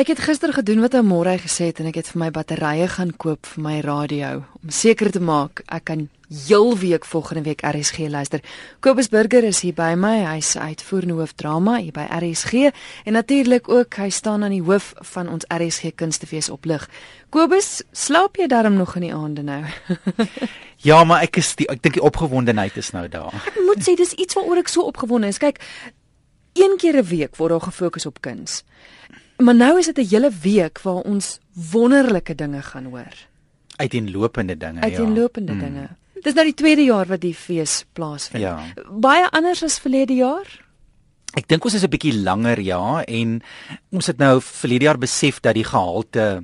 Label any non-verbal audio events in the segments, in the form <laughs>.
Ek het gister gedoen wat 'n môre gesê het en ek het vir my batterye gaan koop vir my radio om seker te maak ek kan heel week volgende week RSG luister. Kobus Burger is hier by my. Hy's uitvoerende hoof drama hier by RSG en natuurlik ook hy staan aan die hoof van ons RSG Kunstefees op lig. Kobus, slaap jy darm nog in die aande nou? <laughs> ja, maar ek is die, ek dink die opgewondenheid is nou daar. Ek moet sê dis iets waaroor ek so opgewonde is. Kyk, een keer 'n week word daar gefokus op kuns. Maar nou is dit 'n hele week waar ons wonderlike dinge gaan hoor. Uiteenlopende dinge, Uiteenlopende ja. Uiteenlopende hmm. dinge. Dis nou die tweede jaar wat die fees plaasvind. Ja. Baie anders as verlede jaar. Ek dink ons is 'n bietjie langer ja en ons het nou verlede jaar besef dat die gehalte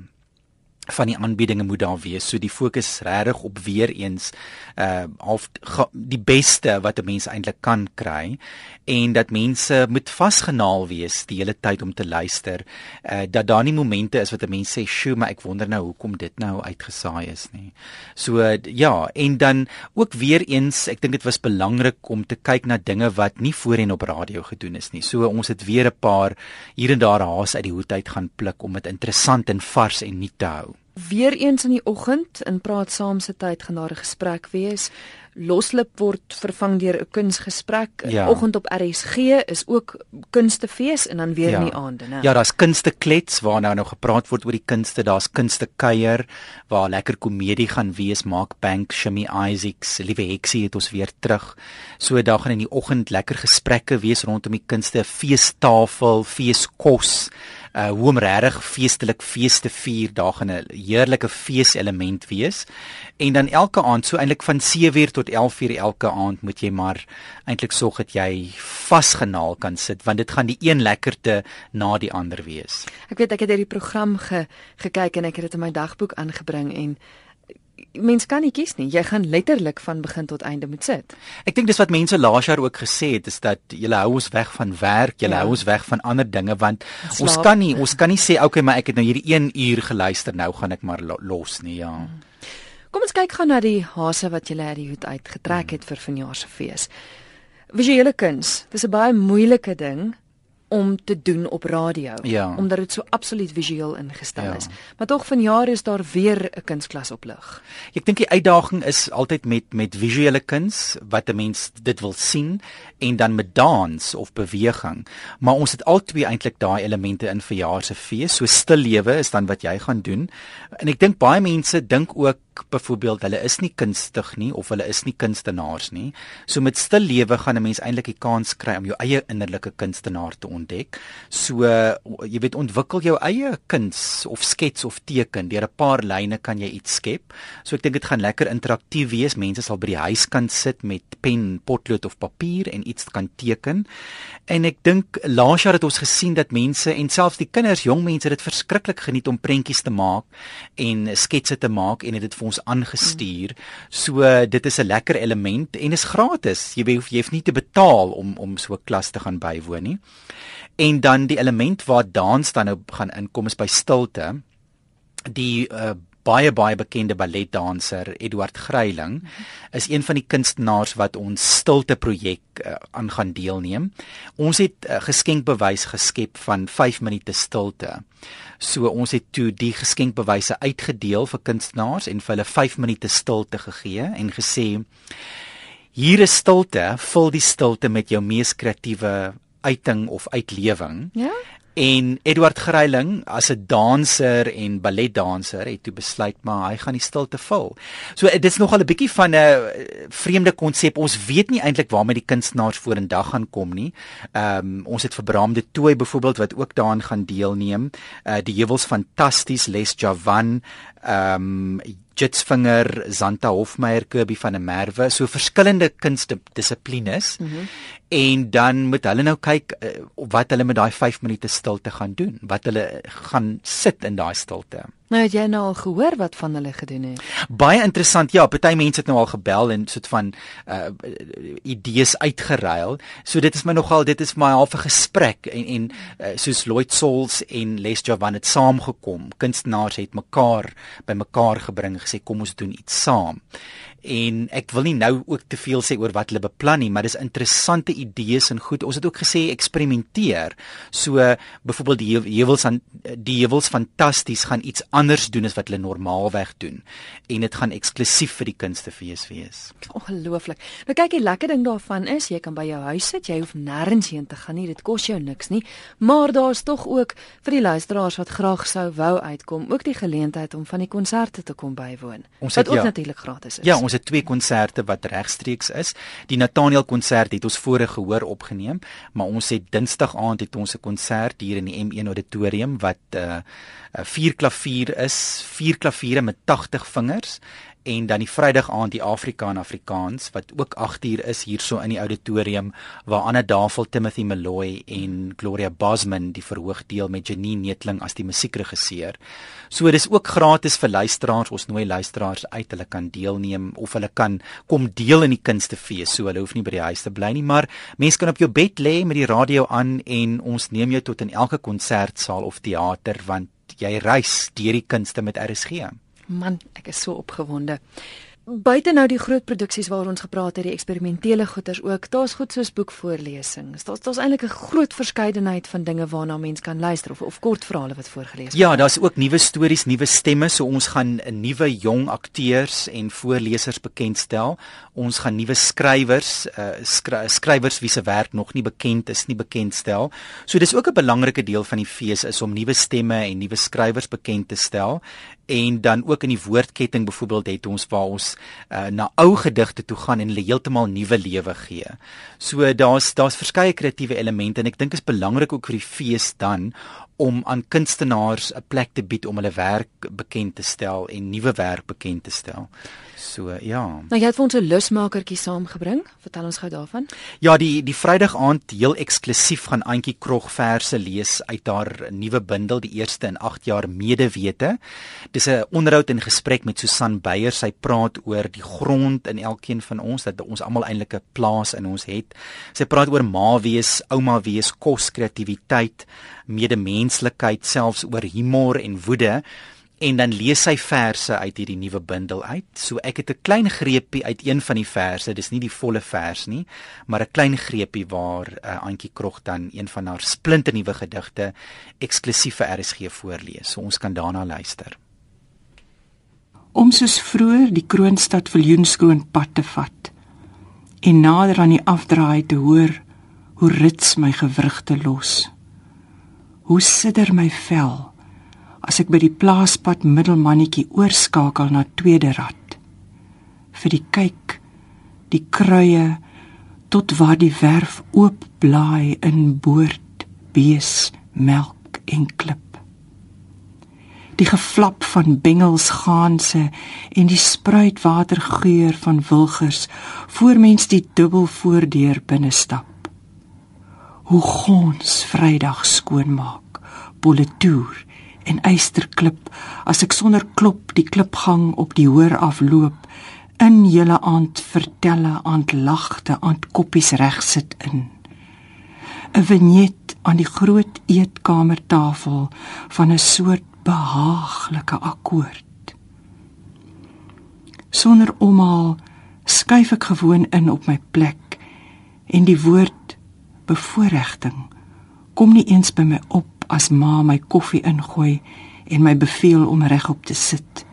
van die aanbiedinge moet daar wees. So die fokus regtig op weer eens uh half die beste wat 'n mens eintlik kan kry en dat mense moet vasgenaal wees die hele tyd om te luister. Uh dat daar nie momente is wat 'n mens sê, "Sjoe, maar ek wonder nou hoekom dit nou uitgesaai is nie." So uh, ja, en dan ook weer eens, ek dink dit was belangrik om te kyk na dinge wat nie voorheen op radio gedoen is nie. So ons het weer 'n paar hier en daar haas uit die hoed uit gaan pluk om dit interessant en vars en nuut te hou. Weereens in die oggend in praat saam se tyd gaan daar 'n gesprek wees. Loslip word vervang deur 'n kunsgesprek. Ja. Oggend op RSG is ook kunstefees en dan weer ja. in die aande, né? Ja, daar's kunsteklets waar nou nou gepraat word oor die kunste. Daar's kunstekuier waar lekker komedie gaan wees. Mark Bank, Shimmy Isaacs, Liewe Heksie het ons weer terug. So daar gaan in die oggend lekker gesprekke wees rondom die kunste, feestafel, feeskos uh hoe om regtig feestelik fees te vier, daar gaan 'n heerlike feeselement wees. En dan elke aand, so eintlik van 7:00 tot 11:00 elke aand moet jy maar eintlik sorg dat jy vasgenaal kan sit want dit gaan die een lekkerte na die ander wees. Ek weet ek het hierdie program ge, gekyk en ek het dit in my dagboek aangebring en mens kan nie kies nie. Jy gaan letterlik van begin tot einde moet sit. Ek dink dis wat mense laas jaar ook gesê het is dat jy hou ons weg van werk, jy ja. hou ons weg van ander dinge want Slaap. ons kan nie ons kan nie sê okay, maar ek het nou hierdie 1 uur geluister, nou gaan ek maar los nie, ja. Hmm. Kom ons kyk gou na die hase wat jy uit die hoed uitgetrek het vir vanjaar se fees. Visuele kuns, dis 'n baie moeilike ding om te doen op radio ja. omdat dit so absoluut visueel ingestel ja. is. Maar tog vanjaar is daar weer 'n kunsklas op lig. Ek dink die uitdaging is altyd met met visuele kuns wat 'n mens dit wil sien en dan met dans of beweging. Maar ons het al twee eintlik daai elemente in verjaar se fees. So stil lewe is dan wat jy gaan doen. En ek dink baie mense dink ook byvoorbeeld hulle is nie kunstig nie of hulle is nie kunstenaars nie. So met stil lewe gaan 'n mens eintlik die kans kry om jou eie innerlike kunstenaar te ontdek. So jy weet ontwikkel jou eie kuns of skets of teken. Deur 'n paar lyne kan jy iets skep. So ek dink dit gaan lekker interaktief wees. Mense sal by die huis kan sit met pen, potlood of papier en iets kan teken. En ek dink laas jaar het ons gesien dat mense en selfs die kinders, jong mense dit verskriklik geniet om prentjies te maak en sketse te maak en dit vir ons aangestuur. So dit is 'n lekker element en is gratis. Jy hoef jy hoef nie te betaal om om so 'n klas te gaan bywoon nie. En dan die element waar dans dan nou gaan inkom is by stilte. Die uh, baie baie bekende balletdanser Eduard Gryiling is een van die kunstenaars wat ons stilte projek uh, aan gaan deelneem. Ons het 'n uh, geskenkbewys geskep van 5 minute stilte. So ons het toe die geskenkbewyse uitgedeel vir kunstenaars en vir hulle 5 minute stilte gegee en gesê hier is stilte, vul die stilte met jou mees kreatiewe uiting of uitlewing. Ja. En Edward Gryiling as 'n danser en balletdanser het toe besluit maar hy gaan die stilte vul. So dit is nogal 'n bietjie van 'n eh, vreemde konsep. Ons weet nie eintlik waarmee die kunstenaars vorendag gaan kom nie. Ehm um, ons het vir Bram de Tooi byvoorbeeld wat ook daaraan gaan deelneem. Uh die heuwels fantasties Les Javan ehm um, Jitsvinger, Zanta Hofmeyer, Kirby van der Merwe, so verskillende kunstdissiplines. Mm -hmm. En dan moet hulle nou kyk uh, wat hulle met daai 5 minute stilte gaan doen, wat hulle gaan sit in daai stilte. Nou het jy nou al gehoor wat van hulle gedoen het? Baie interessant. Ja, party mense het nou al gebel en soet van uh idees uitgeruil. So dit is my nogal dit is my halfe gesprek en en uh, soos Lloyd Souls en Les Javan het saamgekom. Kunstenaars het mekaar bymekaar gebring gesê kom ons doen iets saam. en ek wil nie nou ook te veel sê oor wat hulle beplan nie, maar dis interessante idees en goed. Ons het ook gesê eksperimenteer. So byvoorbeeld die heuwels aan die heuwels fantasties gaan iets anders doen as wat hulle normaalweg doen en dit gaan eksklusief vir die kunstefees wees. Ongelooflik. Nou kyk, die lekker ding daarvan is jy kan by jou huis sit, jy hoef nêrens heen te gaan nie. Dit kos jou niks nie. Maar daar's tog ook vir die luisteraars wat graag sou wou uitkom, ook die geleentheid om van die konserte te kom bywoon. Ons het, wat ook ja, natuurlik gratis is. Ja, ons het twee konserte wat regstreeks is. Die Nathaniel konsert het ons vorige gehoor opgeneem, maar ons het Dinsdag aand het ons 'n konsert hier in die M1 auditorium wat 'n uh, uh, vier klavier is, vier klaviere met 80 vingers en dan die Vrydag aand die Afrika en Afrikaans wat ook 8 uur is hierso in die auditorium waar Anna Davel, Timothy Malloy en Gloria Bosman die verhoog deel met Janine Netling as die musiekregisseur. So dis ook gratis vir luisteraars. Ons nooi luisteraars uit. Hulle kan deelneem of hulle kan kom deel in die kunstefees. So hulle hoef nie by die huis te bly nie, maar mense kan op jou bed lê met die radio aan en ons neem jou tot in elke konsertsaal of teater want jy reis deur die kunste met RSG. Man, ek is so opgewonde. Buite nou die groot produksies waaroor ons gepraat het, die eksperimentele goeters ook, daar's goed soos boekvoorlesings. Daar's daar's eintlik 'n groot verskeidenheid van dinge waarna mens kan luister of of kortverhale wat voorgeles word. Ja, daar's ook nuwe stories, nuwe stemme, so ons gaan 'n nuwe jong akteurs en voorlesers bekendstel. Ons gaan nuwe skrywers, uh skry, skrywers wie se werk nog nie bekend is nie bekendstel. So dis ook 'n belangrike deel van die fees is om nuwe stemme en nuwe skrywers bekend te stel en dan ook in die woordketting byvoorbeeld het ons waar ons uh, na ou gedigte toe gaan en hulle heeltemal nuwe lewe gee. So daar's daar's verskeie kreatiewe elemente en ek dink is belangrik ook vir die fees dan om aan kunstenaars 'n plek te bied om hulle werk bekend te stel en nuwe werk bekend te stel. So ja. Nou jy het vir ons 'n lusmakertjie saamgebring. Vertel ons gou daarvan. Ja, die die Vrydag aand heel eksklusief gaan Antjie Krog verse lees uit haar nuwe bundel Die eerste in 8 jaar medewete. Dis 'n onderhoud en gesprek met Susan Beyer. Sy praat oor die grond in elkeen van ons dat ons almal eintlik 'n plaas in ons het. Sy praat oor ma wees, ouma wees, kos, kreatiwiteit, medemenslikheid, selfs oor humor en woede en dan lees sy verse uit hierdie nuwe bundel uit. So ek het 'n klein greepie uit een van die verse. Dis nie die volle vers nie, maar 'n klein greepie waar uh, Antjie Krog dan een van haar splinte nuwe gedigte eksklusief vir RSG voorlees. So ons kan daarna luister. Om soos vroeër die kroonstad viljoenskoon pad te vat en nader aan die afdraai te hoor hoe rits my gewrigte los. Hoe sidder my vel as ek by die plaaspad middelmannetjie oorskakel na tweede rad vir die kyk die kruie tot waar die werf oop blaai in boord bees melk en klip. Die geflap van bengels gaanse en die spruitwatergeur van wilgers voor mens die dubbel voordeur binne stap. Hoe gons vrydag skoonmaak poletoer en eysterklip as ek sonder klop die klipgang op die hoër afloop in julle aand vertelle aand lagte aand koppies reg sit in. 'n vignet aan die groot eetkamertafel van 'n soort behaaglike akkoord. Sonder omhaal skuif ek gewoon in op my plek en die woord bevoordiging kom nie eens by my op as ma my koffie ingooi en my beveel om regop te sit.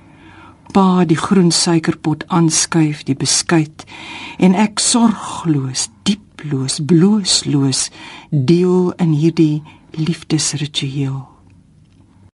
Pa die groen suikerpot aanskuif, die beskuit en ek sorgloos, dieploos, bloosloos deel in hierdie liefdesritueel.